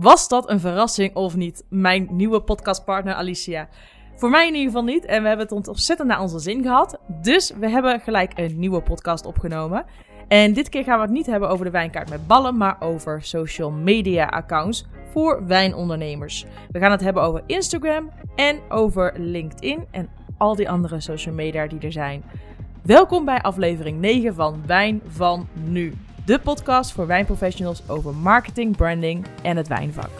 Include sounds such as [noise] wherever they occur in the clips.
Was dat een verrassing of niet? Mijn nieuwe podcastpartner Alicia. Voor mij in ieder geval niet. En we hebben het ontzettend naar onze zin gehad. Dus we hebben gelijk een nieuwe podcast opgenomen. En dit keer gaan we het niet hebben over de wijnkaart met ballen, maar over social media accounts voor wijnondernemers. We gaan het hebben over Instagram en over LinkedIn en al die andere social media die er zijn. Welkom bij aflevering 9 van Wijn van Nu. De podcast voor wijnprofessionals over marketing, branding en het wijnvak.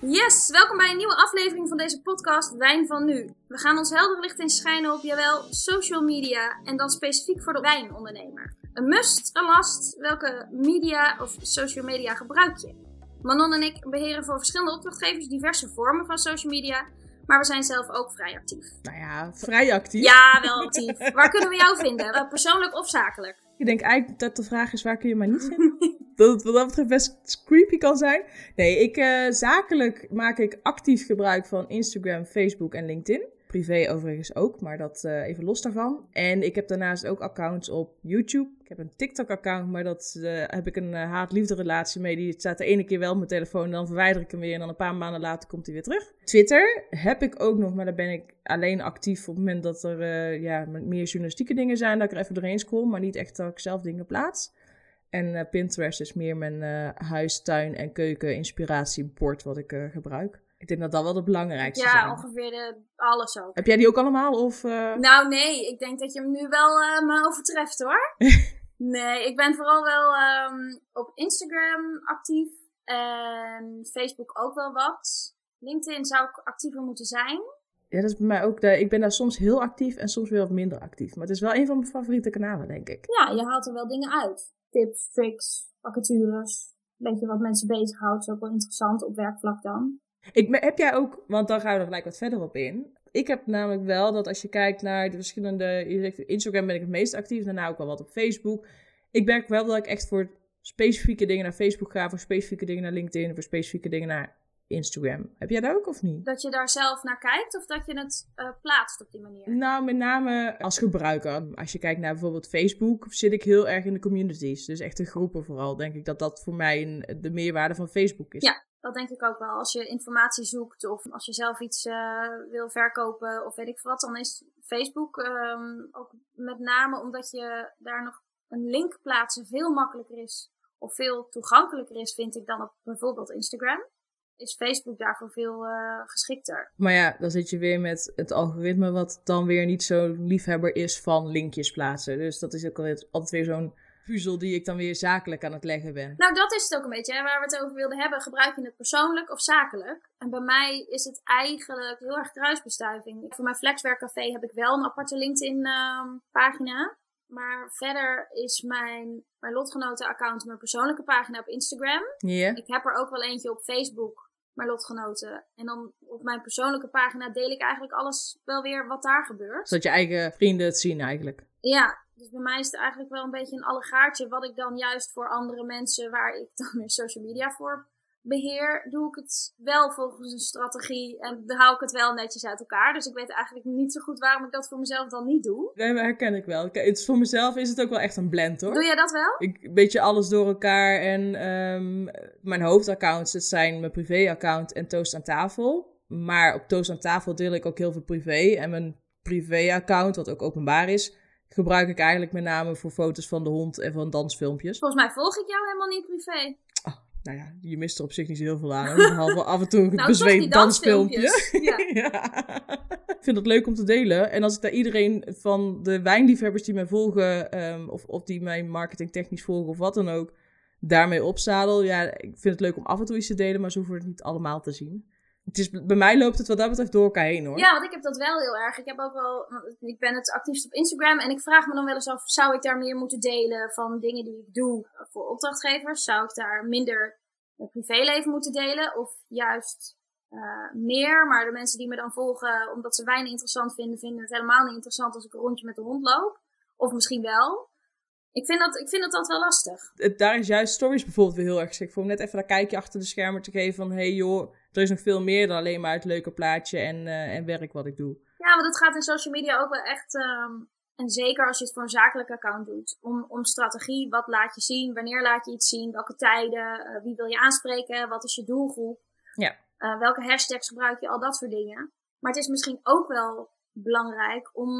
Yes, welkom bij een nieuwe aflevering van deze podcast Wijn van Nu. We gaan ons helder licht in schijnen op, jawel, social media en dan specifiek voor de wijnondernemer. Een must, een last, welke media of social media gebruik je? Manon en ik beheren voor verschillende opdrachtgevers diverse vormen van social media, maar we zijn zelf ook vrij actief. Nou ja, vrij actief. Ja, wel actief. [laughs] Waar kunnen we jou vinden? Persoonlijk of zakelijk? Ik denk eigenlijk dat de vraag is, waar kun je mij niet vinden? [laughs] dat het wat dat betreft best creepy kan zijn. Nee, ik, uh, zakelijk maak ik actief gebruik van Instagram, Facebook en LinkedIn. Privé overigens ook, maar dat uh, even los daarvan. En ik heb daarnaast ook accounts op YouTube. Ik heb een TikTok-account, maar dat uh, heb ik een haat-liefde relatie mee. Die staat de ene keer wel op mijn telefoon, dan verwijder ik hem weer. En dan een paar maanden later komt hij weer terug. Twitter heb ik ook nog, maar daar ben ik alleen actief op het moment dat er ja, meer journalistieke dingen zijn. Dat ik er even doorheen scroll, maar niet echt dat ik zelf dingen plaats. En uh, Pinterest is meer mijn uh, huis, tuin en keuken inspiratiebord wat ik uh, gebruik. Ik denk dat dat wel het belangrijkste ja, zijn. Ja, ongeveer de, alles ook. Heb jij die ook allemaal? Of, Nou nee, ik denk dat je hem nu wel me overtreft hoor. [laughs] nee, ik ben vooral wel um, op Instagram actief. En Facebook ook wel wat. LinkedIn zou ik actiever moeten zijn. Ja, dat is bij mij ook. De, ik ben daar soms heel actief en soms weer wat minder actief. Maar het is wel een van mijn favoriete kanalen, denk ik. Ja, je haalt er wel dingen uit tips, tricks, vacatures. Een beetje wat mensen bezighoudt. is ook wel interessant op werkvlak dan. Ik, heb jij ook, want dan gaan we er gelijk wat verder op in. Ik heb namelijk wel dat als je kijkt naar de verschillende. Je zegt, Instagram ben ik het meest actief, daarna ook wel wat op Facebook. Ik merk wel dat ik echt voor specifieke dingen naar Facebook ga, voor specifieke dingen naar LinkedIn, voor specifieke dingen naar Instagram. Heb jij dat ook of niet? Dat je daar zelf naar kijkt of dat je het uh, plaatst op die manier? Nou, met name als gebruiker. Als je kijkt naar bijvoorbeeld Facebook, zit ik heel erg in de communities. Dus echt de groepen vooral. Denk ik dat dat voor mij de meerwaarde van Facebook is. Ja, dat denk ik ook wel. Als je informatie zoekt of als je zelf iets uh, wil verkopen of weet ik wat, dan is Facebook um, ook met name omdat je daar nog een link plaatsen veel makkelijker is. Of veel toegankelijker is, vind ik, dan op bijvoorbeeld Instagram is Facebook daarvoor veel uh, geschikter. Maar ja, dan zit je weer met het algoritme, wat dan weer niet zo liefhebber is van linkjes plaatsen. Dus dat is ook altijd weer zo'n puzzel die ik dan weer zakelijk aan het leggen ben. Nou, dat is het ook een beetje. Hè, waar we het over wilden hebben. Gebruik je het persoonlijk of zakelijk? En bij mij is het eigenlijk heel erg kruisbestuiving. Voor mijn Flexwerkcafé heb ik wel een aparte LinkedIn-pagina. Ehm, maar verder is mijn, mijn lotgenoten-account mijn persoonlijke pagina op Instagram. Yeah. Ik heb er ook wel eentje op Facebook mijn lotgenoten. En dan op mijn persoonlijke pagina deel ik eigenlijk alles wel weer wat daar gebeurt. Zodat je eigen vrienden het zien eigenlijk. Ja, dus bij mij is het eigenlijk wel een beetje een allegaartje wat ik dan juist voor andere mensen waar ik dan weer social media voor beheer, doe ik het wel volgens een strategie en dan hou ik het wel netjes uit elkaar. Dus ik weet eigenlijk niet zo goed waarom ik dat voor mezelf dan niet doe. Nee, maar herken ik wel. Kijk, het, voor mezelf is het ook wel echt een blend hoor. Doe jij dat wel? Ik, een beetje alles door elkaar en um, mijn hoofdaccounts, zijn mijn privéaccount en Toast aan tafel. Maar op Toast aan tafel deel ik ook heel veel privé en mijn privéaccount, wat ook openbaar is, gebruik ik eigenlijk met name voor foto's van de hond en van dansfilmpjes. Volgens mij volg ik jou helemaal niet privé. Oh, nou ja, je mist er op zich niet zo heel veel aan. Behalve af en toe een [laughs] nou, bezweet dansfilmpje. [laughs] Ja. ja. ik vind het leuk om te delen. En als ik daar iedereen van de wijnliefhebbers die mij volgen, um, of, of die mij marketingtechnisch volgen of wat dan ook, daarmee opzadel. Ja, ik vind het leuk om af en toe iets te delen, maar zo hoeven het niet allemaal te zien. Het is, bij mij loopt het wat dat betreft door elkaar heen hoor. Ja, want ik heb dat wel heel erg. Ik heb ook wel, ik ben het actiefst op Instagram en ik vraag me dan wel eens af, zou ik daar meer moeten delen van dingen die ik doe voor opdrachtgevers? Zou ik daar minder mijn privéleven moeten delen of juist uh, meer? Maar de mensen die me dan volgen omdat ze wijn interessant vinden, vinden het helemaal niet interessant als ik een rondje met de hond loop. Of misschien wel. Ik vind dat, ik vind dat altijd wel lastig. Het, daar is juist stories bijvoorbeeld weer heel erg geschikt voor. Om net even een kijkje achter de schermen te geven van... hey joh, er is nog veel meer dan alleen maar het leuke plaatje en, uh, en werk wat ik doe. Ja, want het gaat in social media ook wel echt um, En zeker als je het voor een zakelijk account doet. Om, om strategie, wat laat je zien, wanneer laat je iets zien, welke tijden, uh, wie wil je aanspreken, wat is je doelgroep. Ja. Uh, welke hashtags gebruik je, al dat soort dingen. Maar het is misschien ook wel belangrijk om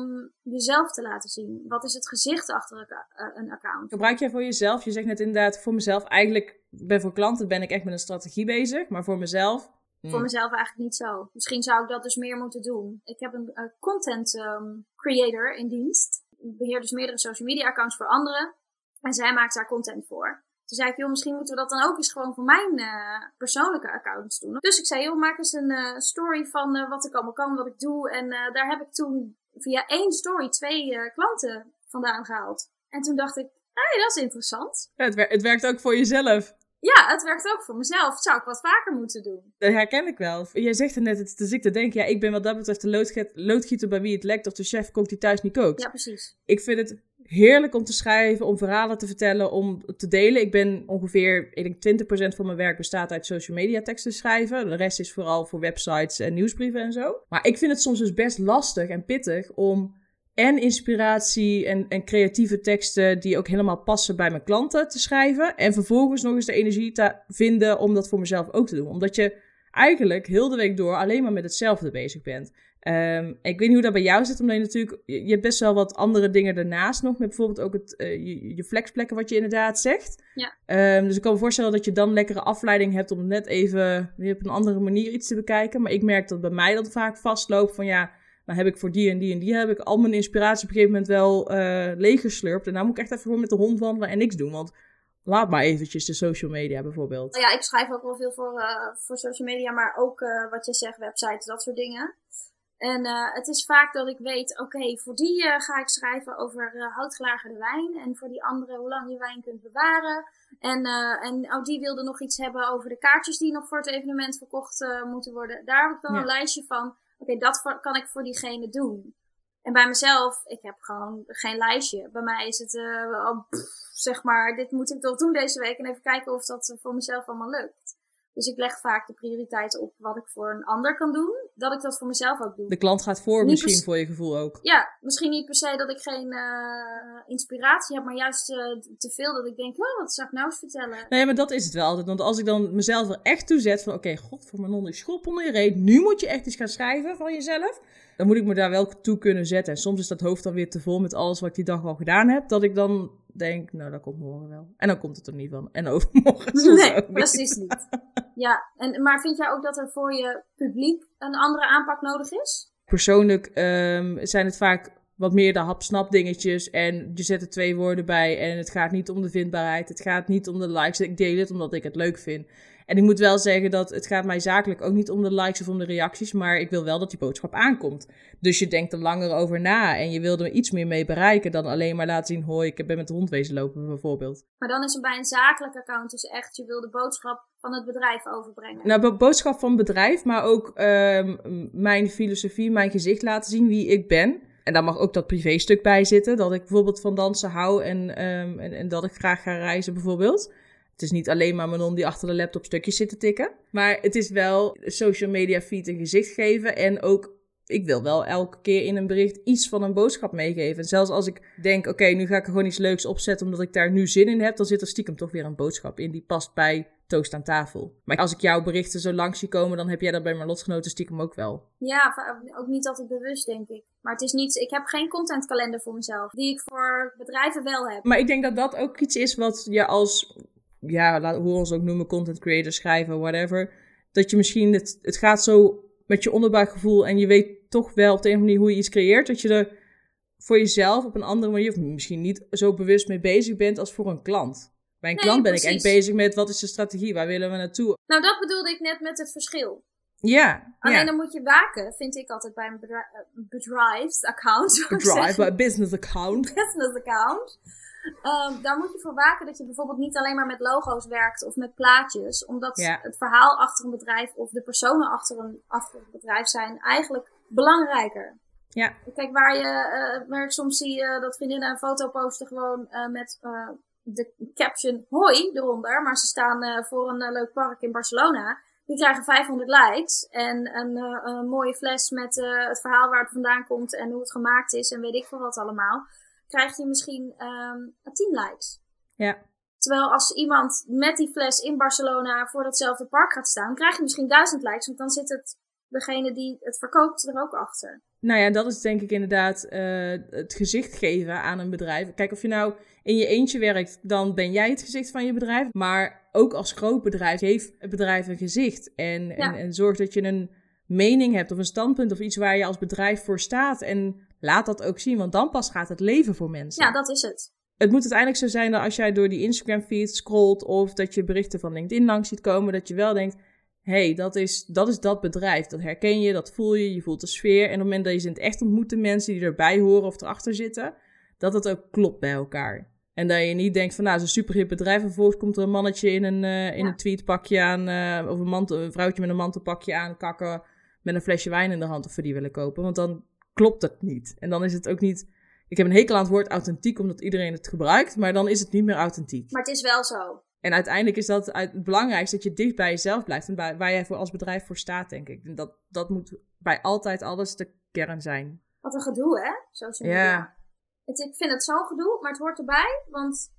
jezelf te laten zien. Wat is het gezicht achter een account? Gebruik jij voor jezelf? Je zegt net inderdaad voor mezelf. Eigenlijk ben voor klanten ben ik echt met een strategie bezig. Maar voor mezelf voor hmm. mezelf eigenlijk niet zo. Misschien zou ik dat dus meer moeten doen. Ik heb een uh, content um, creator in dienst. Ik beheer dus meerdere social media accounts voor anderen. En zij maakt daar content voor. Toen zei ik, joh, misschien moeten we dat dan ook eens gewoon voor mijn uh, persoonlijke accounts doen. Dus ik zei, joh, maak eens een uh, story van wat ik allemaal kan, wat ik doe. En daar heb ik toen via één story twee klanten vandaan gehaald. En toen dacht ik, hey, dat is interessant. Ja, het, het werkt ook voor jezelf. Ja, het werkt ook voor mezelf. Dat zou ik wat vaker moeten doen. Dat herken ik wel. Jij zegt het net, het is de ziekte denken. Ja, ik ben wat dat betreft de loodgieter bij wie het lekt of de chef kookt die thuis niet kookt. Ja, precies. Ik vind het heerlijk om te schrijven, om verhalen te vertellen, om te delen. Ik ben ongeveer, ik denk 20% van mijn werk bestaat uit social media teksten schrijven. De rest is vooral voor websites en nieuwsbrieven en zo. Maar ik vind het soms dus best lastig en pittig om en inspiratie en, en creatieve teksten die ook helemaal passen bij mijn klanten te schrijven. En vervolgens nog eens de energie te vinden om dat voor mezelf ook te doen. Omdat je eigenlijk heel de week door alleen maar met hetzelfde bezig bent. Um, ik weet niet hoe dat bij jou zit, omdat je natuurlijk, je hebt best wel wat andere dingen daarnaast nog. Met bijvoorbeeld ook het, uh, je, je, flexplekken, wat je inderdaad zegt. Ja. Um, dus ik kan me voorstellen dat je dan lekkere afleiding hebt om net even weer op een andere manier iets te bekijken. Maar ik merk dat bij mij dat vaak vastloopt van ja, dan heb ik voor die en die en die heb ik al mijn inspiratie op een gegeven moment wel uh, leeggeslurpt. En nou moet ik echt even gewoon met de hond wandelen en niks doen. Want laat maar eventjes de social media bijvoorbeeld. Ja, ik schrijf ook wel veel voor, uh, voor social media, maar ook wat je zegt, websites, dat soort dingen. En uh, het is vaak dat ik weet, oké, okay, voor die uh, ga ik schrijven over uh, houtgelagerde wijn. En voor die andere hoe lang je wijn kunt bewaren. En, en oh, die wilde nog iets hebben over de kaartjes die nog voor het evenement verkocht moeten worden. Daar heb ik dan ja. een lijstje van oké, okay, dat kan ik voor diegene doen. En bij mezelf, ik heb gewoon geen lijstje. Bij mij is het, uh, zeg maar, dit moet ik toch doen deze week. En even kijken of dat voor mezelf allemaal lukt. Dus ik leg vaak de prioriteit op wat ik voor een ander kan doen, dat ik dat voor mezelf ook doe. De klant gaat voor niet misschien voor je gevoel ook. Ja, misschien niet per se dat ik geen uh, inspiratie heb, maar juist uh, te veel dat ik denk, oh, wat zou ik nou eens vertellen? Nee, maar dat is het wel altijd. Want als ik dan mezelf er echt toe zet van, oké, okay, god voor mijn non, schop onder je reet. Nu moet je echt iets gaan schrijven van jezelf. Dan moet ik me daar wel toe kunnen zetten. En soms is dat hoofd dan weer te vol met alles wat ik die dag al gedaan heb. Dat ik dan denk, nou, dat komt morgen wel. En dan komt het er niet van. En overmorgen Nee, precies niet. Ja, en, maar vind jij ook dat er voor je publiek een andere aanpak nodig is? Persoonlijk um, zijn het vaak wat meer de hap-snap dingetjes. En je zet er twee woorden bij. En het gaat niet om de vindbaarheid. Het gaat niet om de likes. Ik deel het omdat ik het leuk vind. En ik moet wel zeggen dat het gaat mij zakelijk ook niet om de likes of om de reacties, maar ik wil wel dat die boodschap aankomt. Dus je denkt er langer over na en je wil er iets meer mee bereiken dan alleen maar laten zien, hoi, ik ben met de hond wezen lopen bijvoorbeeld. Maar dan is het bij een zakelijk account dus echt, je wil de boodschap van het bedrijf overbrengen. Nou, boodschap van bedrijf, maar ook uh, mijn filosofie, mijn gezicht laten zien, wie ik ben. En daar mag ook dat privéstuk bij zitten, dat ik bijvoorbeeld van dansen hou en, um, en, en dat ik graag ga reizen bijvoorbeeld. Het is niet alleen maar Manon die achter de laptop stukjes zit te tikken. Maar het is wel social media feed een gezicht geven. En ook, ik wil wel elke keer in een bericht iets van een boodschap meegeven. En zelfs als ik denk, oké, nu ga ik er gewoon iets leuks opzetten omdat ik daar nu zin in heb. Dan zit er stiekem toch weer een boodschap in die past bij toast aan tafel. Maar als ik jouw berichten zo langs zie komen, dan heb jij dat bij mijn lotgenoten stiekem ook wel. Ja, ook niet altijd bewust, denk ik. Maar het is niet, ik heb geen contentkalender voor mezelf, die ik voor bedrijven wel heb. Maar ik denk dat dat ook iets is wat je als ja, hoe we ons ook noemen, content creator, schrijven, whatever. Dat je misschien, het, het gaat zo met je onderbuikgevoel en je weet toch wel op de een of andere manier hoe je iets creëert. Dat je er voor jezelf op een andere manier, of misschien niet zo bewust mee bezig bent als voor een klant. Bij een klant ben ik echt bezig met wat is de strategie, waar willen we naartoe. Nou, dat bedoelde ik net met het verschil. Ja. Alleen dan moet je waken, vind ik altijd bij een bedrijfsaccount. Bedrijf, business account. [laughs] Business account. Um, daar moet je voor waken dat je bijvoorbeeld niet alleen maar met logo's werkt of met plaatjes. Omdat het verhaal achter een bedrijf of de personen achter een, achter een bedrijf zijn eigenlijk belangrijker. Ja. Kijk, waar, je, uh, waar ik soms zie uh, dat vriendinnen een foto posten gewoon uh, met de caption hoi eronder. Maar ze staan voor een leuk park in Barcelona. die krijgen 500 likes. En een, een mooie fles met het verhaal waar het vandaan komt en hoe het gemaakt is en weet ik veel wat allemaal. Krijgt hij misschien um, 10 likes. Ja. Terwijl als iemand met die fles in Barcelona voor datzelfde park gaat staan, krijg je misschien 1000 likes. Want dan zit het degene die het verkoopt er ook achter. Nou ja, dat is denk ik inderdaad uh, het gezicht geven aan een bedrijf. Kijk, of je nou in je eentje werkt, dan ben jij het gezicht van je bedrijf. Maar ook als groot bedrijf heeft het bedrijf een gezicht. En, ja. en, en zorg dat je een mening hebt of een standpunt of iets waar je als bedrijf voor staat. En laat dat ook zien, want dan pas gaat het leven voor mensen. Ja, dat is het. Het moet uiteindelijk zo zijn dat als jij door die Instagram feed scrolt of dat je berichten van LinkedIn langs ziet komen, dat je wel denkt, hey, dat is, dat is dat bedrijf. Dat herken je, dat voel je, je voelt de sfeer. En op het moment dat je ze in het echt ontmoet, de mensen die erbij horen of erachter zitten, dat het ook klopt bij elkaar. En dat je niet denkt van, nou, het is een super hip bedrijf. En vervolgens komt er een mannetje in een, uh, in ja. een tweetpakje aan, uh, of een, mantel, een vrouwtje met een mantelpakje aan, kakken met een flesje wijn in de hand of voor die willen kopen. Want dan klopt het niet. En dan is het ook niet... Ik heb een hekel aan het woord authentiek, omdat iedereen het gebruikt. Maar dan is het niet meer authentiek. Maar het is wel zo. En uiteindelijk is dat het belangrijkste dat je dicht bij jezelf blijft en bij, waar jij voor als bedrijf voor staat, denk ik. En dat, dat moet bij altijd alles de kern zijn. Wat een gedoe, hè? Social media. Ja. Het, ik vind het zo'n gedoe, maar het hoort erbij, want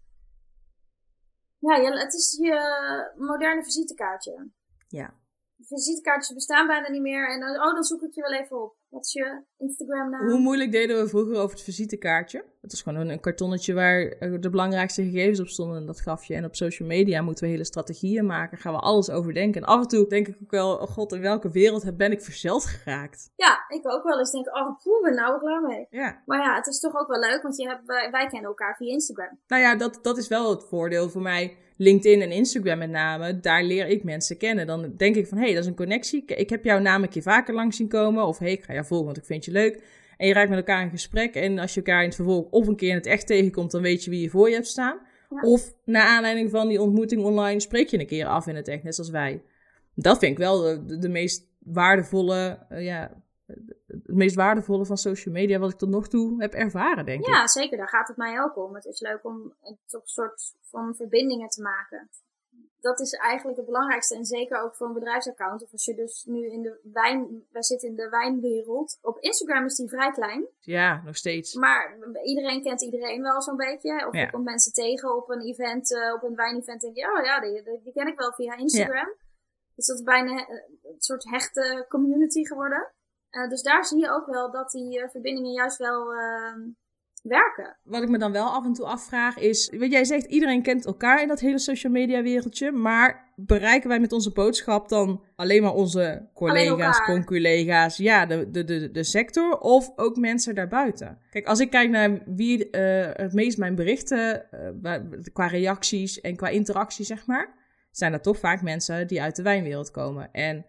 ja, het is je moderne visitekaartje. Ja. Visitekaartjes bestaan bijna niet meer en dan, oh, dan zoek ik je wel even op. Wat is je Instagram naam? Hoe moeilijk deden we vroeger over het visitekaartje? Het is gewoon een, kartonnetje waar de belangrijkste gegevens op stonden. En dat gaf je. En op social media moeten we hele strategieën maken. Gaan we alles overdenken. En af en toe denk ik ook wel, oh god, in welke wereld ben ik verzeld geraakt? Ja, ik ook wel eens denk, oh, poeh, ben nou klaar mee. Ja. Maar ja, het is toch ook wel leuk, want je hebt, wij, wij kennen elkaar via Instagram. Nou ja, dat, dat is wel het voordeel voor mij. LinkedIn en Instagram met name, daar leer ik mensen kennen. Dan denk ik van, hé, hey, dat is een connectie. Ik heb jou namelijk je vaker langs zien komen. Of hé, hey, ik ga jou volgen, want ik vind je leuk. En je raakt met elkaar in gesprek. En als je elkaar in het vervolg of een keer in het echt tegenkomt, dan weet je wie je voor je hebt staan. Of na aanleiding van die ontmoeting online spreek je een keer af in het echt, net zoals wij. Dat vind ik wel de, de, meest waardevolle, uh, ja, het meest waardevolle van social media wat ik tot nog toe heb ervaren, denk ja, ik. Ja, zeker. Daar gaat het mij ook om. Het is leuk om toch een soort van verbindingen te maken dat is eigenlijk het belangrijkste. En zeker ook voor een bedrijfsaccount. Of als je dus nu in de wijn, wij zitten in de wijnwereld. Op Instagram is die vrij klein. Ja, nog steeds. Maar iedereen kent iedereen wel zo'n beetje. Of ja. je komt mensen tegen op een event, uh, op een wijnevent. En denk je, oh ja, die, die, ken ik wel via Instagram. Dus dat is bijna een soort hechte community geworden. Uh, dus daar zie je ook wel dat die uh, verbindingen juist wel ehm, werken. Wat ik me dan wel af en toe afvraag is, wat jij zegt, iedereen kent elkaar in dat hele social media wereldje, maar bereiken wij met onze boodschap dan alleen maar onze collega's, conculega's, ja, de, de, de, de sector of ook mensen daarbuiten? Kijk, als ik kijk naar wie uh, het meest mijn berichten, qua reacties en qua interactie, zeg maar, zijn dat toch vaak mensen die uit de wijnwereld komen. En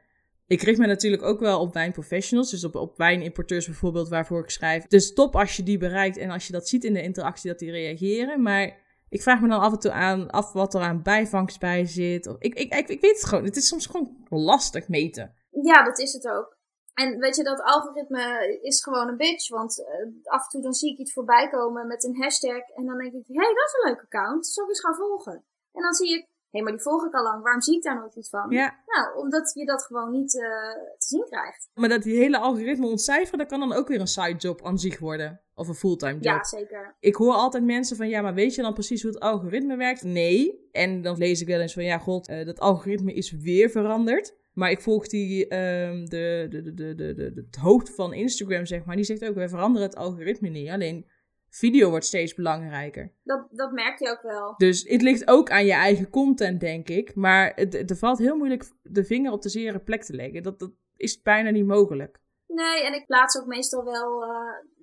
ik richt me natuurlijk ook wel op wijnprofessionals, dus op, op wijnimporteurs bijvoorbeeld, waarvoor ik schrijf. Dus top als je die bereikt en als je dat ziet in de interactie, dat die reageren. Maar ik vraag me dan af en toe aan, af wat er aan bijvangst bij zit. Of, ik, ik, ik, weet het gewoon. Het is soms gewoon lastig meten. Ja, dat is het ook. En weet je, dat algoritme is gewoon een bitch. Want uh, af en toe dan zie ik iets voorbij komen met een hashtag. En dan denk ik, hé, hey, dat is een leuk account. Zal ik eens gaan volgen? En dan zie ik hé, maar die volg ik al lang, waarom zie ik daar nooit iets van? Ja. Nou, omdat je dat gewoon niet uh, te zien krijgt. Maar dat die hele algoritme ontcijferen, dat kan dan ook weer een sidejob aan zich worden. Of een fulltime job. Ja, zeker. Ik hoor altijd mensen van, ja, maar weet je dan precies hoe het algoritme werkt? Nee. En dan lees ik wel eens van, ja, god, uh, dat algoritme is weer veranderd. Maar ik volg die, um, de, de, de, de, de, de, het hoofd van Instagram, zeg maar. Die zegt ook, wij veranderen het algoritme niet. Alleen video wordt steeds belangrijker. Dat, dat merk je ook wel. Dus het ligt ook aan je eigen content, denk ik. Maar het, er valt heel moeilijk de vinger op de zere plek te leggen. Dat, dat is bijna niet mogelijk. Nee, en ik plaats ook meestal wel uh,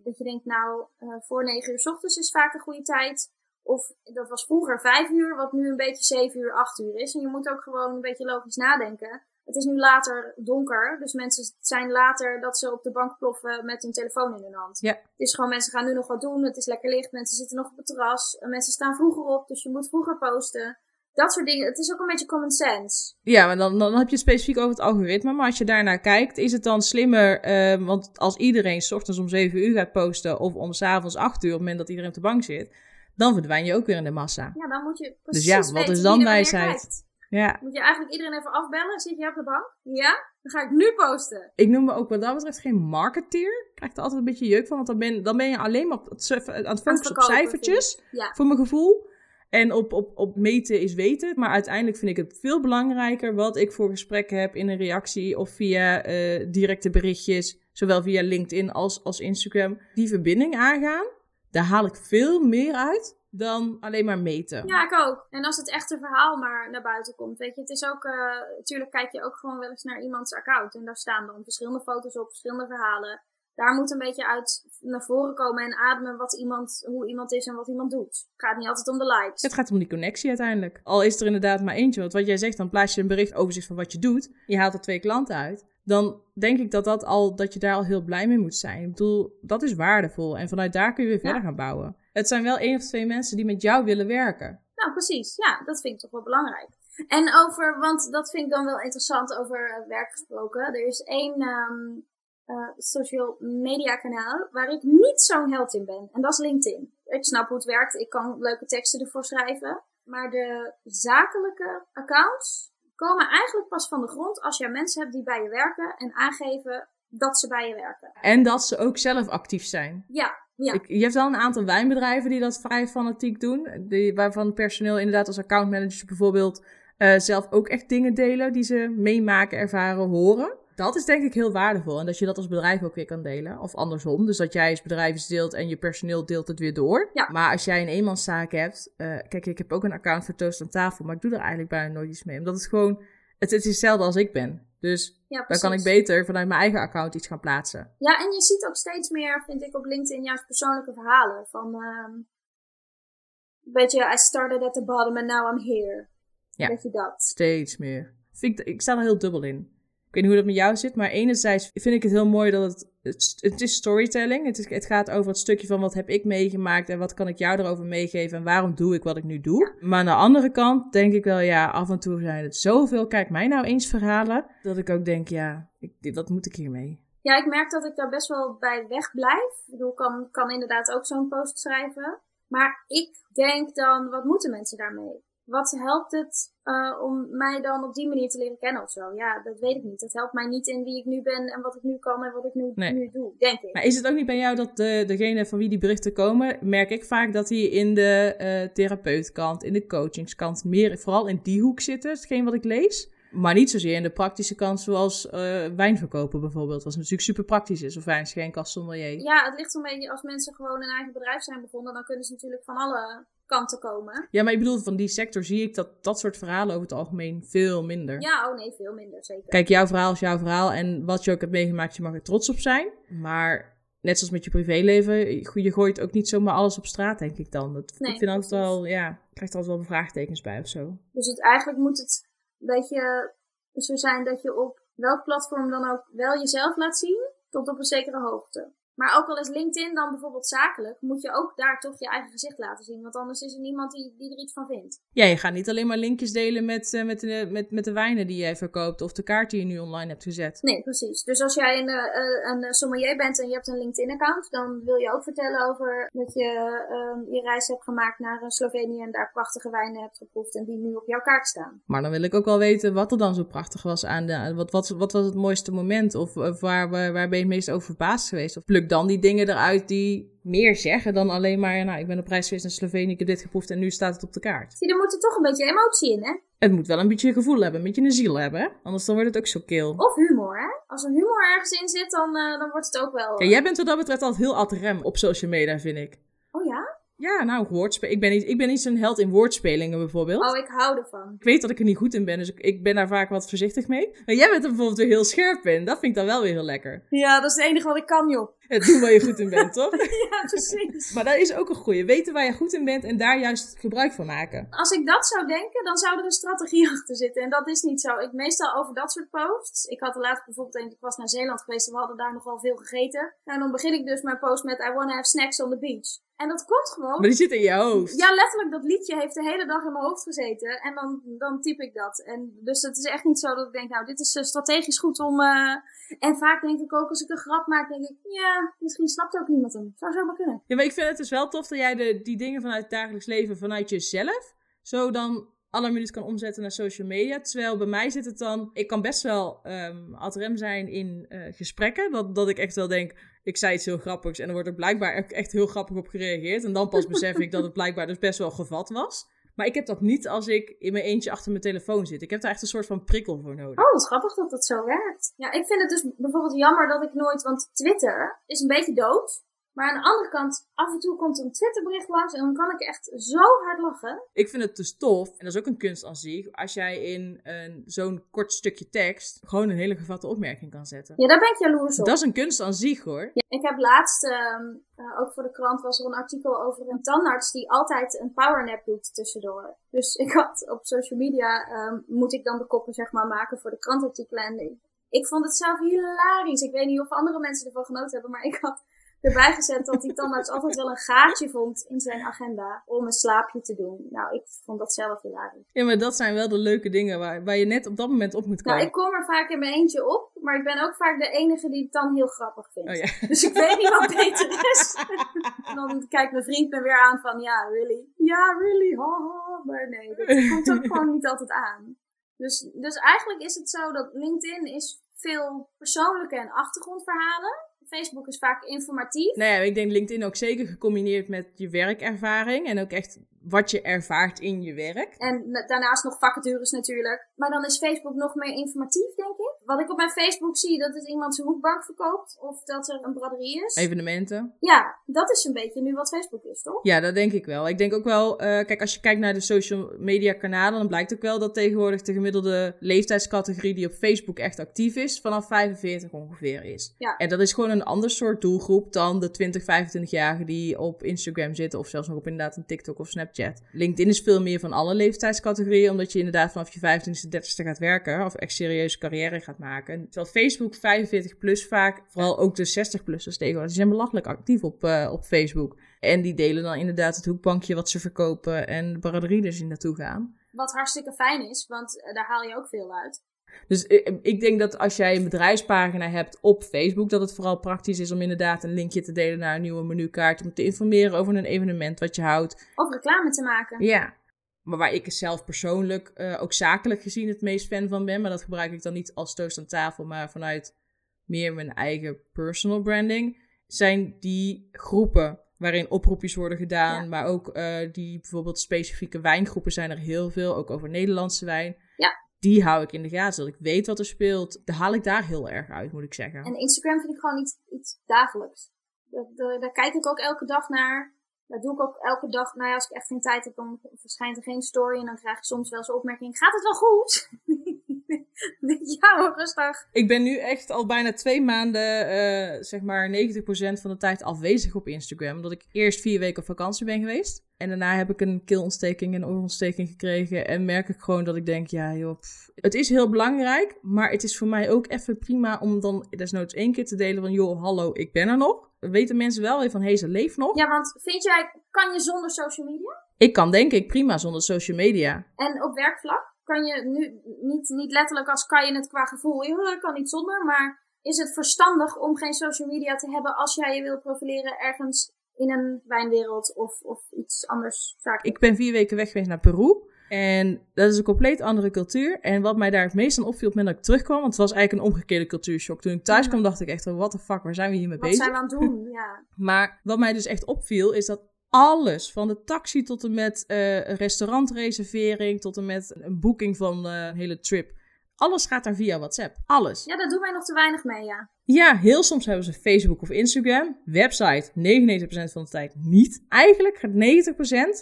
dat je denkt, nou, uh, voor 9 uur s ochtends is vaak een goede tijd. Of dat was vroeger 5 uur, wat nu een beetje 7 uur, 8 uur is. En je moet ook gewoon een beetje logisch nadenken. Het is nu later donker, dus mensen zijn later dat ze op de bank ploffen met hun telefoon in hun hand. Ja. Het is gewoon, mensen gaan nu nog wat doen, het is lekker licht, mensen zitten nog op het terras, mensen staan vroeger op, dus je moet vroeger posten. Dat soort dingen, het is ook een beetje common sense. Ja, maar dan, dan heb je het specifiek over het algoritme. Maar als je daarnaar kijkt, is het dan slimmer, uh, want als iedereen s ochtends om 7 uur gaat posten of om s'avonds 8 uur, op het moment dat iedereen op de bank zit, dan verdwijn je ook weer in de massa. Ja, dan moet je precies Dus ja, wat is dan wijsheid? Ja. Moet je eigenlijk iedereen even afbellen? Zit je op de bank? Ja? Dan ga ik nu posten. Ik noem me ook wat dat betreft geen marketeer. Ik krijg er altijd een beetje jeuk van, want dan ben, dan ben je alleen maar op het, aan het focussen op cijfertjes, Ja. voor mijn gevoel. En op, op, op meten is weten. Maar uiteindelijk vind ik het veel belangrijker wat ik voor gesprekken heb in een reactie of via eh, directe berichtjes, zowel via LinkedIn als, als Instagram. Die verbinding aangaan, daar haal ik veel meer uit dan alleen maar meten. Ja, ik ook. En als het echte verhaal maar naar buiten komt, weet je, het is ook, natuurlijk kijk je ook gewoon wel eens naar iemands account. En daar staan dan verschillende foto's op, verschillende verhalen. Daar moet een beetje uit naar voren komen en ademen wat iemand, hoe iemand is en wat iemand doet. Het gaat niet altijd om de likes. Het gaat om die connectie uiteindelijk. Al is er inderdaad maar eentje. Want wat jij zegt, dan plaats je een bericht overzicht van wat je doet. Je haalt er twee klanten uit. Dan denk ik dat, dat, al, dat je daar al heel blij mee moet zijn. Ik bedoel, dat is waardevol. En vanuit daar kun je weer verder gaan bouwen. Het zijn wel één of twee mensen die met jou willen werken. Nou, precies. Ja, dat vind ik toch wel belangrijk. En over, want dat vind ik dan wel interessant over eh, werk gesproken. Er is één ehm, eh, social media kanaal waar ik niet zo'n held in ben. En dat is LinkedIn. Ik snap hoe het werkt. Ik kan leuke teksten ervoor schrijven. Maar de zakelijke accounts komen eigenlijk pas van de grond als jij mensen hebt die bij je werken en aangeven dat ze bij je werken. En dat ze ook zelf actief zijn. Ja, ja. Ik, je hebt wel een aantal wijnbedrijven die dat vrij fanatiek doen. Die, waarvan personeel inderdaad als accountmanagers bijvoorbeeld eh, zelf ook echt dingen delen die ze meemaken, ervaren, horen. Dat is denk ik heel waardevol. En dat je dat als bedrijf ook weer kan delen. Of andersom. Dus dat jij als bedrijf iets deelt en je personeel deelt het weer door. Ja. Maar als jij een eenmanszaak hebt. eh, kijk, ik heb ook een account voor Toast aan tafel. Maar ik doe er eigenlijk bijna nooit iets mee. Omdat het gewoon. Het, het is hetzelfde als ik ben. Dus ja, dan kan ik beter vanuit mijn eigen account iets gaan plaatsen. Ja, en je ziet ook steeds meer, vind ik, op LinkedIn juist persoonlijke verhalen. Van, een beetje, I started at the bottom and now I'm here. Ja. Weet je dat? Steeds meer. Vind ik, ik sta er heel dubbel in. Ik weet niet hoe dat met jou zit, maar enerzijds vind ik het heel mooi dat het... Het, het is storytelling. Het, is, het gaat over het stukje van wat heb ik meegemaakt en wat kan ik jou erover meegeven en waarom doe ik wat ik nu doe. Maar aan de andere kant denk ik wel, ja, af en toe zijn het zoveel, kijk mij nou eens verhalen, dat ik ook denk, ja, ik, wat moet ik hiermee? Ja, ik merk dat ik daar best wel bij weg blijf. Ik bedoel, kan, kan inderdaad ook zo'n post schrijven. Maar ik denk dan, wat moeten mensen daarmee? Wat helpt het eh, om mij dan op die manier te leren kennen of zo? Ja, dat weet ik niet. Dat helpt mij niet in wie ik nu ben en wat ik nu kan en wat ik nu, Nee. nu doe, denk ik. Maar is het ook niet bij jou dat de, degene van wie die berichten komen, merk ik vaak dat die in de eh therapeutkant, in de coachingskant, meer vooral in die hoek zitten, hetgeen wat ik lees. Maar niet zozeer in de praktische kant, zoals eh wijn verkopen bijvoorbeeld, wat natuurlijk super praktisch is, of wijn schenken als sommelier. Ja, het ligt een beetje, als mensen gewoon een eigen bedrijf zijn begonnen, dan kunnen ze natuurlijk van alle kanten komen. Ja, maar ik bedoel, van die sector zie ik dat dat soort verhalen over het algemeen veel minder. Ja, oh nee, veel minder zeker. Kijk, jouw verhaal is jouw verhaal en wat je ook hebt meegemaakt, je mag er trots op zijn. Maar net zoals met je privéleven, je gooit ook niet zomaar alles op straat, denk ik dan. Dat, Nee, ik vind altijd wel, ja, ik krijg er altijd wel vraagtekens bij of zo. Dus het, eigenlijk moet het een beetje zo zijn dat je op welk platform dan ook wel jezelf laat zien, tot op een zekere hoogte. Maar ook al is LinkedIn dan bijvoorbeeld zakelijk, moet je ook daar toch je eigen gezicht laten zien. Want anders is er niemand die, die er iets van vindt. Ja, je gaat niet alleen maar linkjes delen met, eh, met, de, met, met de wijnen die jij verkoopt of de kaart die je nu online hebt gezet. Nee, precies. Dus als jij een, eh, een sommelier bent en je hebt een LinkedIn-account, dan wil je ook vertellen over dat je ehm, je reis hebt gemaakt naar eh, Slovenië en daar prachtige wijnen hebt geproefd en die nu op jouw kaart staan. Maar dan wil ik ook wel weten wat er dan zo prachtig was aan de. Wat, wat, wat was het mooiste moment? Of, of waar, waar, waar ben je het meest over verbaasd geweest? Of pluk dan die dingen eruit die meer zeggen dan alleen maar. Nou, ik ben op reis geweest naar Slovenië, ik heb dit geproefd en nu staat het op de kaart. Zie, er moet er toch een beetje emotie in, hè? Het moet wel een beetje gevoel hebben, een beetje een ziel hebben. hè? Anders dan wordt het ook zo kil. Of humor, hè? Als er humor ergens in zit, dan, eh, dan wordt het ook wel... Ja, jij bent wat dat betreft altijd heel ad rem op social media, vind ik. Oh ja? Ja, nou, woordspe ik ben niet, ik ben niet zo'n held in woordspelingen bijvoorbeeld. Oh, ik hou ervan. Ik weet dat ik er niet goed in ben, dus ik, ik ben daar vaak wat voorzichtig mee. Maar jij bent er bijvoorbeeld weer heel scherp in. Dat vind ik dan wel weer heel lekker. Ja, dat is het enige wat ik kan, joh. [laughs] Het doen waar je goed in bent, toch? [laughs] ja, precies. Maar dat is ook een goeie. Weten waar je goed in bent en daar juist gebruik van maken. Als ik dat zou denken, dan zou er een strategie [laughs] achter zitten. En dat is niet zo. Ik meestal over dat soort posts. Ik had er laatst bijvoorbeeld een, ik was naar Zeeland geweest en we hadden daar nogal veel gegeten. En dan begin ik dus mijn post met I wanna have snacks on the beach. En dat komt gewoon. Maar die zit in je hoofd. Ja, letterlijk, dat liedje heeft de hele dag in mijn hoofd gezeten. En dan, dan typ ik dat. En dus het is echt niet zo dat ik denk, nou, dit is eh, strategisch goed om... eh, En vaak denk ik ook, als ik een grap maak, denk ik, ja, misschien snapt ook niemand hem. Zou zo maar kunnen. Ja, maar ik vind het dus wel tof dat jij de, die dingen vanuit het dagelijks leven, vanuit jezelf, zo dan alle minuut kan omzetten naar social media. Terwijl bij mij zit het dan, ik kan best wel um, ad rem zijn in uh, gesprekken. Dat, dat ik echt wel denk, ik zei iets heel grappigs en er wordt er blijkbaar echt heel grappig op gereageerd. En dan pas besef ik dat het blijkbaar dus best wel gevat was. Maar ik heb dat niet als ik in mijn eentje achter mijn telefoon zit. Ik heb daar echt een soort van prikkel voor nodig. Oh, wat grappig dat dat zo werkt. Ja, ik vind het dus bijvoorbeeld jammer dat ik nooit... Want Twitter is een beetje dood. Maar aan de andere kant, af en toe komt er een Twitterbericht langs en dan kan ik echt zo hard lachen. Ik vind het dus tof, en dat is ook een kunst aan zich, als jij in een, zo'n kort stukje tekst gewoon een hele gevatte opmerking kan zetten. Ja, daar ben ik jaloers op. Dat is een kunst aan zich hoor. Ja, ik heb laatst, uh, ook voor de krant, was er een artikel over een tandarts die altijd een powernap doet tussendoor. Dus ik had op social media, um, moet ik dan de koppen zeg maar maken voor de krantartikelen. En ik vond het zelf hilarisch. Ik weet niet of andere mensen ervan genoten hebben, maar ik had erbij gezet dat die tandarts altijd wel een gaatje vond in zijn agenda om een slaapje te doen. Nou, ik vond dat zelf hilarisch. Ja, maar dat zijn wel de leuke dingen waar, waar je net op dat moment op moet komen. Nou, ik kom er vaak in mijn eentje op, maar ik ben ook vaak de enige die het dan heel grappig vindt. Oh, ja. [laughs] Dus ik weet niet wat beter is. en dan kijkt mijn vriend me weer aan van, ja, really? Ja, really? Haha. Maar nee, dat komt ook gewoon niet altijd aan. Dus, dus eigenlijk is het zo dat LinkedIn is veel persoonlijke en achtergrondverhalen. Facebook is vaak informatief. Nou ja, ik denk LinkedIn ook zeker gecombineerd met je werkervaring. En ook echt wat je ervaart in je werk. En daarnaast nog vacatures natuurlijk. Maar dan is Facebook nog meer informatief, denk ik. Wat ik op mijn Facebook zie, dat het iemand zijn hoekbank verkoopt. Of dat er een braderie is. Evenementen. Ja, dat is een beetje nu wat Facebook is, toch? Ja, dat denk ik wel. Ik denk ook wel, uh, kijk, als je kijkt naar de social media kanalen, dan blijkt ook wel dat tegenwoordig de gemiddelde leeftijdscategorie die op Facebook echt actief is, vanaf 45 ongeveer is. Ja. En dat is gewoon een ander soort doelgroep dan de 20, 25-jarigen die op Instagram zitten. Of zelfs nog op inderdaad een TikTok of Snapchat LinkedIn is veel meer van alle leeftijdscategorieën, omdat je inderdaad vanaf je 25e, 30e gaat werken of echt serieuze carrière gaat maken. Terwijl Facebook 45 plus vaak, vooral ook de 60-plussers tegenwoordig, die zijn belachelijk actief op, uh, op Facebook. En die delen dan inderdaad het hoekbankje wat ze verkopen en de braderie dus in naartoe gaan. Wat hartstikke fijn is, want uh, daar haal je ook veel uit. Dus ik denk dat als jij een bedrijfspagina hebt op Facebook, dat het vooral praktisch is om inderdaad een linkje te delen naar een nieuwe menukaart. Om te informeren over een evenement wat je houdt. Of reclame te maken. Ja. Maar waar ik zelf persoonlijk, uh, ook zakelijk gezien, het meest fan van ben. Maar dat gebruik ik dan niet als toast aan tafel, maar vanuit meer mijn eigen personal branding. Zijn die groepen waarin oproepjes worden gedaan. Maar ook uh, die bijvoorbeeld specifieke wijngroepen zijn er heel veel. Ook over Nederlandse wijn. Ja die hou ik in de gaten. Dat ik weet wat er speelt. Daar haal ik daar heel erg uit, moet ik zeggen. En Instagram vind ik gewoon iets, iets dagelijks. Daar, daar, kijk ik ook elke dag naar. Daar doe ik ook elke dag. Nou ja, als ik echt geen tijd heb, dan verschijnt er geen story. En dan krijg ik soms wel eens opmerking. Gaat het wel goed? [laughs] ja hoor, rustig. Ik ben nu echt al bijna twee maanden, uh, zeg maar 90% van de tijd afwezig op Instagram. Omdat ik eerst vier weken op vakantie ben geweest. En daarna heb ik een keelontsteking en oorontsteking gekregen. En merk ik gewoon dat ik denk, ja joh, het is heel belangrijk. Maar het is voor mij ook even prima om dan desnoods één keer te delen van, joh, hallo, ik ben er nog. Weten mensen wel weer van, hé, hey, ze leeft nog. Ja, want vind jij, kan je zonder social media? Ik kan denk ik prima zonder social media. En op werkvlak? Kan je nu, niet, niet letterlijk als kan je het qua gevoel, ik kan niet zonder, maar is het verstandig om geen social media te hebben als jij je wil profileren ergens in een wijnwereld of, of iets anders Ik ben vier weken weg geweest naar Peru. En dat is een compleet andere cultuur. En wat mij daar het meest aan opviel op het moment dat ik terugkwam, want het was eigenlijk een omgekeerde cultuurshock. Toen ik thuis kwam, dacht ik echt, what the fuck, waar zijn we hier mee bezig? Wat zijn we aan het doen, [laughs] ja. maar wat mij dus echt opviel, is dat alles, van de taxi tot en met uh, restaurantreservering, tot en met een boeking van uh, een hele trip, alles gaat daar via WhatsApp. Alles. Ja, daar doen wij nog te weinig mee, ja. Ja, heel soms hebben ze Facebook of Instagram. Website 99% van de tijd niet. Eigenlijk gaat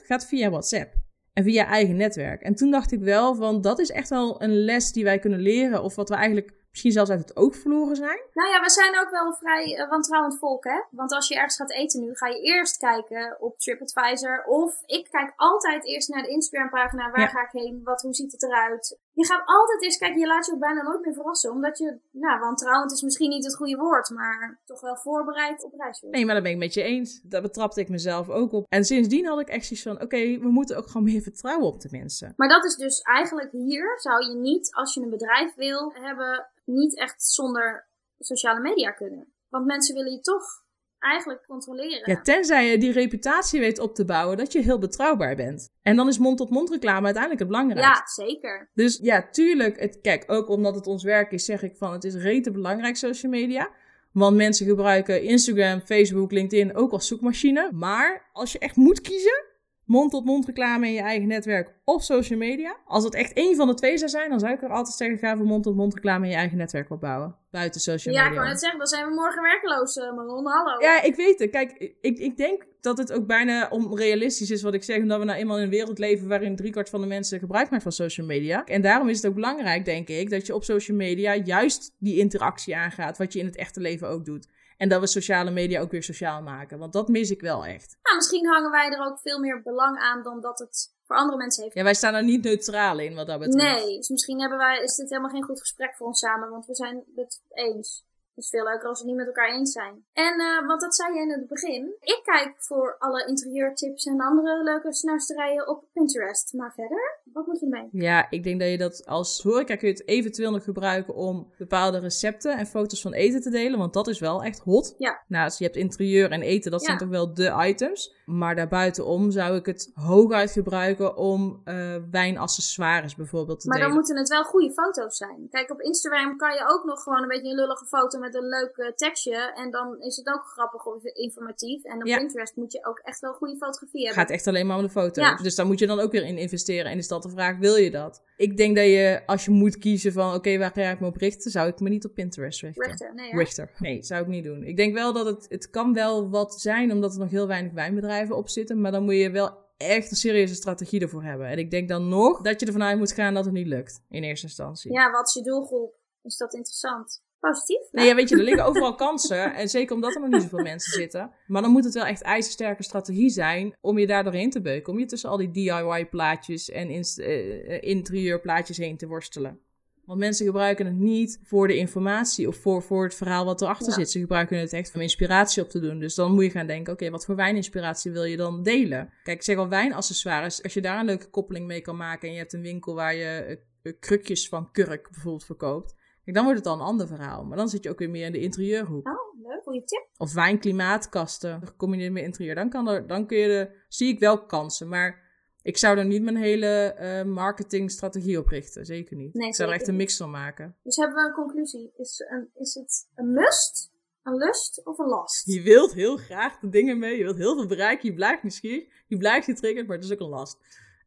90% gaat via WhatsApp. En via eigen netwerk. En toen dacht ik wel van, dat is echt wel een les die wij kunnen leren. Of wat we eigenlijk misschien zelfs uit het oog verloren zijn. Nou ja, we zijn ook wel vrij uh, wantrouwend volk, hè? Want als je ergens gaat eten nu, ga je eerst kijken op TripAdvisor. Of ik kijk altijd eerst naar de Instagram-pagina. Waar ga ik heen? Wat, hoe ziet het eruit? Je gaat altijd eerst kijken. Je laat je ook bijna nooit meer verrassen. Omdat je, nou, wantrouwend is misschien niet het goede woord. Maar toch wel voorbereid op reis. Nee, maar dat ben ik met je eens. Daar betrapte ik mezelf ook op. En sindsdien had ik echt zoiets van, oké, we moeten ook gewoon meer vertrouwen op de mensen. Maar dat is dus eigenlijk hier, zou je niet, als je een bedrijf wil hebben niet echt zonder sociale media kunnen. Want mensen willen je toch eigenlijk controleren. Ja, tenzij je die reputatie weet op te bouwen dat je heel betrouwbaar bent. En dan is mond-tot-mond reclame uiteindelijk het belangrijkste. Ja, zeker. Dus ja, tuurlijk. Het, kijk, ook omdat het ons werk is, zeg ik van het is rete belangrijk social media. Want mensen gebruiken Instagram, Facebook, LinkedIn ook als zoekmachine. Maar als je echt moet kiezen, mond-tot-mond reclame in je eigen netwerk of social media. Als het echt één van de twee zou zijn, dan zou ik er altijd tegen gaan voor mond-tot-mond reclame in je eigen netwerk opbouwen. Buiten social Ja, media. ik wou net zeggen, dan zijn we morgen werkloos, eh, Maron. Hallo. Ja, ik weet het. Kijk, ik, ik denk dat het ook bijna onrealistisch is wat ik zeg. Omdat we nou eenmaal in een wereld leven waarin driekwart van de mensen gebruik maakt van social media. En daarom is het ook belangrijk, denk ik, dat je op social media juist die interactie aangaat. Wat je in het echte leven ook doet. En dat we sociale media ook weer sociaal maken. Want dat mis ik wel echt. Nou, misschien hangen wij er ook veel meer belang aan dan dat het voor andere mensen heeft. Ja, wij staan er niet neutraal in wat dat betreft. Nee, dus misschien hebben wij, is dit helemaal geen goed gesprek voor ons samen, want we zijn het eens. Het is veel leuker als we het niet met elkaar eens zijn. En, eh, want dat zei je in het begin. Ik kijk voor alle interieurtips en andere leuke snuisterijen op Pinterest. Maar verder, wat moet je mee? Ja, ik denk dat je dat als horeca kun je het eventueel nog gebruiken om bepaalde recepten en foto's van eten te delen. Want dat is wel echt hot. Ja. Nou, dus je hebt interieur en eten, dat Ja. zijn toch wel de items. Maar daarbuitenom zou ik het hooguit gebruiken om eh wijnaccessoires bijvoorbeeld te Maar dan delen. moeten het wel goede foto's zijn. Kijk, op Instagram kan je ook nog gewoon een beetje een lullige foto met een leuk eh, tekstje. En dan is het ook grappig of informatief. En op Ja. Pinterest moet je ook echt wel goede fotografie hebben. gaat echt alleen maar om de foto's. Ja. Dus daar moet je dan ook weer in investeren. En is dat de vraag, wil je dat? Ik denk dat je, als je moet kiezen van, oké, waar ga ik me op richten? Zou ik me niet op Pinterest richten. Richter, nee, ja. Richter. Nee, zou ik niet doen. Ik denk wel dat het, het kan wel wat zijn, omdat er nog heel weinig wijnbedrijven op zitten. Maar dan moet je wel echt een serieuze strategie ervoor hebben. En ik denk dan nog dat je ervan uit moet gaan dat het niet lukt, in eerste instantie. Ja, wat is je doelgroep? Is dat interessant? Positief? Nee, ja, weet je, er liggen overal [laughs] kansen. En zeker omdat er nog niet zoveel mensen zitten. Maar dan moet het wel echt ijzersterke strategie zijn om je daar doorheen te beuken. Om je tussen al die DIY-plaatjes en eh, interieurplaatjes heen te worstelen. Want mensen gebruiken het niet voor de informatie of voor, voor het verhaal wat erachter Ja. zit. Ze gebruiken het echt om inspiratie op te doen. Dus dan moet je gaan denken, oké, wat voor wijninspiratie wil je dan delen? Kijk, ik zeg al wijnaccessoires. Als je daar een leuke koppeling mee kan maken en je hebt een winkel waar je eh, eh, krukjes van kurk bijvoorbeeld verkoopt. Kijk, dan wordt het al een ander verhaal. Maar dan zit je ook weer meer in de interieurhoek. Oh, leuk. Goeie tip. Of wijnklimaatkasten, gecombineerd met interieur. Dan, kan er, dan kun je de, zie ik wel kansen. Maar ik zou er niet mijn hele eh, marketingstrategie op richten. Zeker niet. Nee, ik zou er echt een mix van maken. Dus hebben we een conclusie. Is, een, is het een must, een lust of een last? Je wilt heel graag de dingen mee. Je wilt heel veel bereiken. Je blijft nieuwsgierig. Je blijft getriggerd. Maar het is ook een last.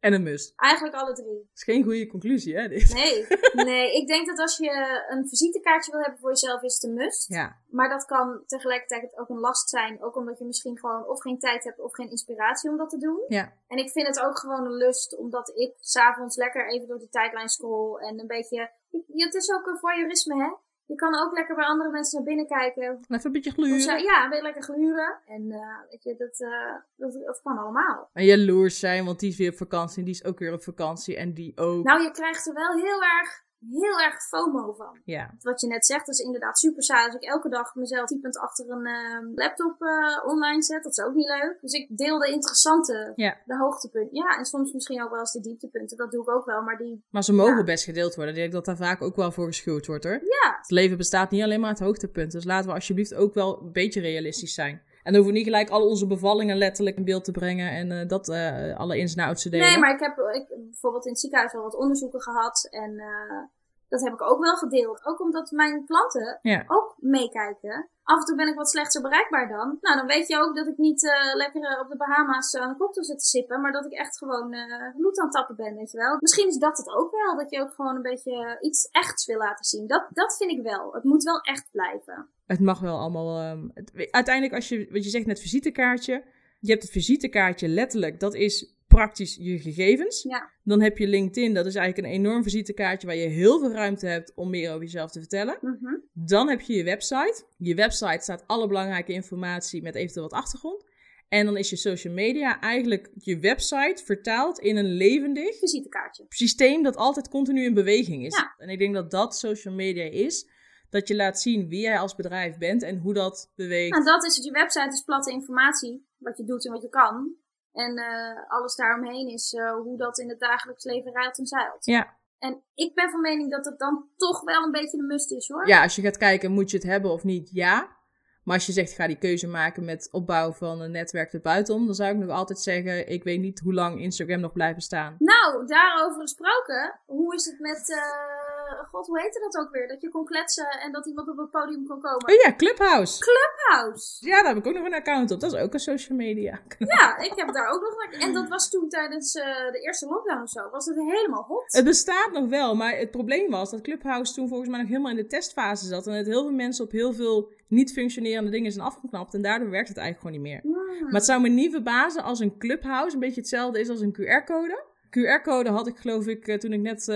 En een must. Eigenlijk alle drie. Dat is geen goede conclusie, hè? Dit. Nee, nee. Ik denk dat als je een visitekaartje wil hebben voor jezelf, is het een must. Ja. Maar dat kan tegelijkertijd ook een last zijn. Ook omdat je misschien gewoon of geen tijd hebt of geen inspiratie om dat te doen. Ja. En ik vind het ook gewoon een lust, omdat ik s'avonds lekker even door de tijdlijn scroll. En een beetje... Het is ook een voyeurisme, hè? Je kan ook lekker bij andere mensen naar binnen kijken. Even een beetje gluren. zij- ja, ben je lekker gluren. En eh, weet je, dat, eh, dat, dat kan allemaal. En jaloers zijn, want die is weer op vakantie. En die is ook weer op vakantie. En die ook. Nou, je krijgt er wel heel erg, heel erg FOMO van. Ja. Wat je net zegt, dat is inderdaad super saai. Als ik elke dag mezelf typend achter een eh, laptop eh, online zet, dat is ook niet leuk. Dus ik deel de interessante, Ja. de hoogtepunten. Ja, en soms misschien ook wel eens de dieptepunten. Dat doe ik ook wel, maar die, Maar ze mogen Ja. best gedeeld worden. Ik denk dat daar vaak ook wel voor geschuwd wordt, hoor. ja, Het leven bestaat niet alleen maar uit hoogtepunten. Dus laten we alsjeblieft ook wel een beetje realistisch zijn. En dan hoeven we niet gelijk al onze bevallingen letterlijk in beeld te brengen. En eh, dat eh, alle ins en outs te delen. Nee, maar ik heb ik, bijvoorbeeld in het ziekenhuis al wat onderzoeken gehad. En eh, dat heb ik ook wel gedeeld. Ook omdat mijn klanten Ja. ook meekijken. Af en toe ben ik wat slechter bereikbaar dan. Nou, dan weet je ook dat ik niet eh, lekker eh, op de Bahama's aan de cocktail zit te sippen. Maar dat ik echt gewoon eh bloed aan het tappen ben, weet je wel. Misschien is dat het ook wel. Dat je ook gewoon een beetje eh, iets echts wil laten zien. Dat, dat vind ik wel. Het moet wel echt blijven. Het mag wel allemaal. ehm, het- uiteindelijk, als je, wat je zegt net, visitekaartje. Je hebt het visitekaartje letterlijk, dat is praktisch je gegevens. Ja. Dan heb je LinkedIn, dat is eigenlijk een enorm visitekaartje waar je heel veel ruimte hebt om meer over jezelf te vertellen. Mhm. Dan heb je je website. Je website staat alle belangrijke informatie met eventueel wat achtergrond. En dan is je social media eigenlijk je website vertaald in een levendig Visitekaartje. systeem dat altijd continu in beweging is. Ja. En ik denk dat dat social media is. Dat je laat zien wie jij als bedrijf bent en hoe dat beweegt. Nou, dat is het. Je website is platte informatie. Wat je doet en wat je kan. En eh, alles daaromheen is eh, hoe dat in het dagelijks leven rijdt en zeilt. Ja. En ik ben van mening dat het dan toch wel een beetje een must is hoor. ja, als je gaat kijken, moet je het hebben of niet? Ja. Maar als je zegt, ga die keuze maken met opbouw van een netwerk erbuitenom, dan zou ik nog altijd zeggen, ik weet niet hoe lang Instagram nog blijven staan. Nou, daarover gesproken, hoe is het met, uh, god, hoe heette dat ook weer? Dat je kon kletsen en dat iemand op het podium kon komen. Oh ja, Clubhouse. Clubhouse. Ja, daar heb ik ook nog een account op. Dat is ook een social media. Ja, ik heb daar ook nog een En dat was toen tijdens uh, de eerste lockdown of zo. Was het helemaal hot. Het bestaat nog wel, maar het probleem was dat Clubhouse toen volgens mij nog helemaal in de testfase zat. En het heel veel mensen op heel veel niet functionerende dingen zijn afgeknapt. En daardoor werkt het eigenlijk gewoon niet meer. Hmm. Maar het zou me niet verbazen als een Clubhouse een beetje hetzelfde is als een QR-code. QR-code had ik geloof ik eh, toen ik net uh,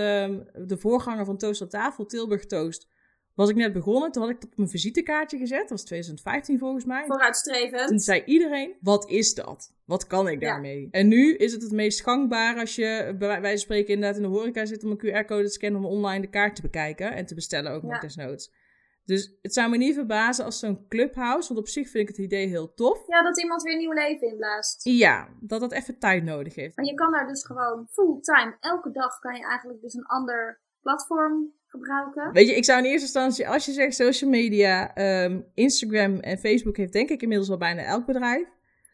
de voorganger van Toast aan tafel, Tilburg Toast, was ik net begonnen. Toen had ik dat op mijn visitekaartje gezet. Dat was 2015 volgens mij. Vooruitstrevend. Toen zei iedereen, wat is dat? Wat kan ik daarmee? En nu is het het meest gangbaar als je bij wijze van spreken inderdaad in de horeca zit om een QR-code te scannen om online de kaart te bekijken en te bestellen ook nog desnoods. Dus het zou me niet verbazen als zo'n clubhouse, want op zich vind ik het idee heel tof. Ja, dat iemand weer nieuw leven inblaast. Ja, dat dat even tijd nodig heeft. Maar je kan daar dus gewoon fulltime, elke dag kan je eigenlijk dus een ander platform gebruiken. Weet je, ik zou in eerste instantie, als je zegt social media, ehm, Instagram en Facebook heeft denk ik inmiddels al bijna elk bedrijf.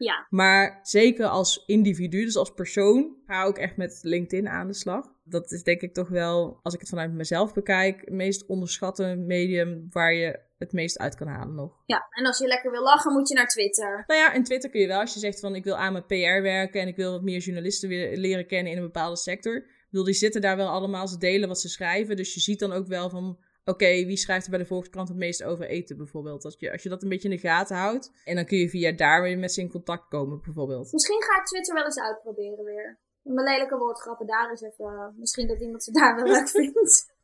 Ja. Maar zeker als individu, dus als persoon, ga ik echt met LinkedIn aan de slag. Dat is denk ik toch wel, als ik het vanuit mezelf bekijk, het meest onderschatte medium waar je het meest uit kan halen nog. Ja, en als je lekker wil lachen, moet je naar Twitter. Nou ja, in Twitter kun je wel, als je zegt van ik wil aan mijn PR werken en ik wil wat meer journalisten weer leren kennen in een bepaalde sector. Ik bedoel, die zitten daar wel allemaal, ze delen wat ze schrijven. Dus je ziet dan ook wel van, oké, wie schrijft er bij de Volkskrant het meest over eten bijvoorbeeld? Als je, als je dat een beetje in de gaten houdt. En dan kun je via daar weer met ze in contact komen bijvoorbeeld. Misschien ga ik Twitter wel eens uitproberen weer. Mijn lelijke woordgrappen daar is even, misschien dat iemand ze daar wel leuk [laughs] vindt.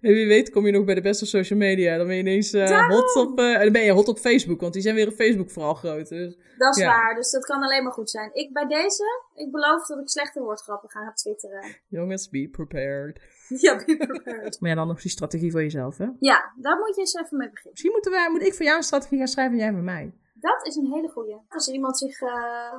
En wie weet kom je nog bij de beste social media. Dan ben je ineens uh, hot op... Uh, dan ben je hot op Facebook, want die zijn weer op Facebook vooral groot. Dus, dat is waar, dus dat kan alleen maar goed zijn. Ik bij deze, ik beloof dat ik slechte woordgrappen ga twitteren. Jongens, be prepared. [laughs] Ja, be prepared. maar ja, dan nog die strategie voor jezelf, hè? Ja, daar moet je eens even mee beginnen. Misschien moeten wij, moet ik voor jou een strategie gaan schrijven en jij voor mij. Dat is een hele goeie. Als iemand zich uh,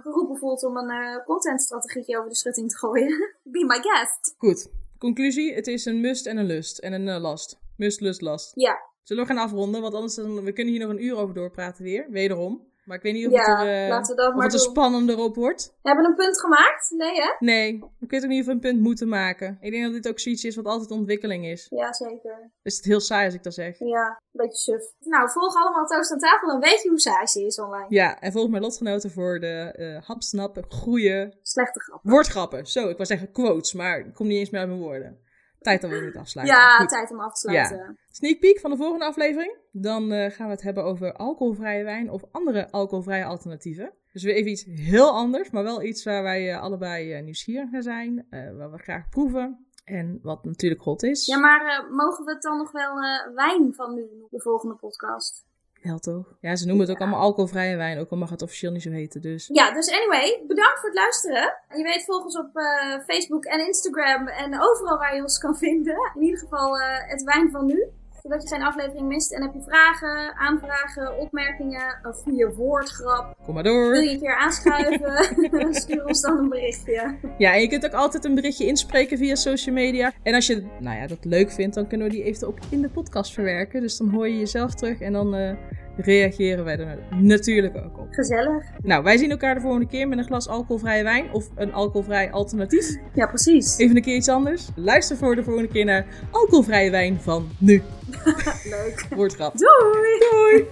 geroepen voelt om een uh, contentstrategie over de schutting te gooien, [laughs] be my guest. Goed. Conclusie, het is een must en een lust. En een uh, last. Must, lust, last. Ja. Zullen we gaan afronden? Want anders dan, we kunnen hier nog een uur over doorpraten weer. Wederom. Maar ik weet niet of ja, het er, laten we dat of maar het er doen. spannender op wordt. We hebben een punt gemaakt? Nee, hè? Nee, we kunnen ook niet even een punt moeten maken. Ik denk dat dit ook zoiets is wat altijd ontwikkeling is. Ja, zeker. Is het heel saai als ik dat zeg? Ja, een beetje suf. Nou, volg allemaal Toast aan tafel, dan weet je hoe saai ze is online. Ja, en volg mijn lotgenoten voor de uh, hapsnap, goede... Slechte grappen. Woordgrappen. Zo, ik wou zeggen quotes, maar ik kom niet eens meer uit mijn woorden. Tijd om met afsluiten. Ja, Goed. tijd om af te sluiten. Ja. Sneak peek van de volgende aflevering. Dan uh, gaan we het hebben over alcoholvrije wijn of andere alcoholvrije alternatieven. Dus weer even iets heel anders, maar wel iets waar wij uh, allebei uh, nieuwsgierig naar zijn. waar we graag proeven. En wat natuurlijk hot is. Ja, maar mogen we het dan nog wel wijn van nu, de volgende podcast? Wel toch? Ja, ze noemen het ook allemaal alcoholvrije wijn, ook al mag het officieel niet zo heten. Dus. Ja, dus anyway, bedankt voor het luisteren. En je weet, volg ons op uh, Facebook en Instagram en overal waar je ons kan vinden. In ieder geval uh, het wijn van nu. Zodat je geen aflevering mist. En heb je vragen, aanvragen, opmerkingen, een goede woordgrap. Kom maar door. Wil je een keer aanschuiven? [laughs] Stuur ons dan een berichtje. Ja, en je kunt ook altijd een berichtje inspreken via social media. En als je nou ja, dat leuk vindt, dan kunnen we die even ook in de podcast verwerken. Dus dan hoor je jezelf terug en dan uh, reageren wij er natuurlijk ook op. Gezellig. Nou, wij zien elkaar de volgende keer met een glas alcoholvrije wijn of een alcoholvrij alternatief. Ja, precies. Even een keer iets anders. Luister voor de volgende keer naar alcoholvrije wijn van nu. [laughs] Leuk. Woordgrap. Doei! Doei!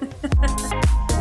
[laughs]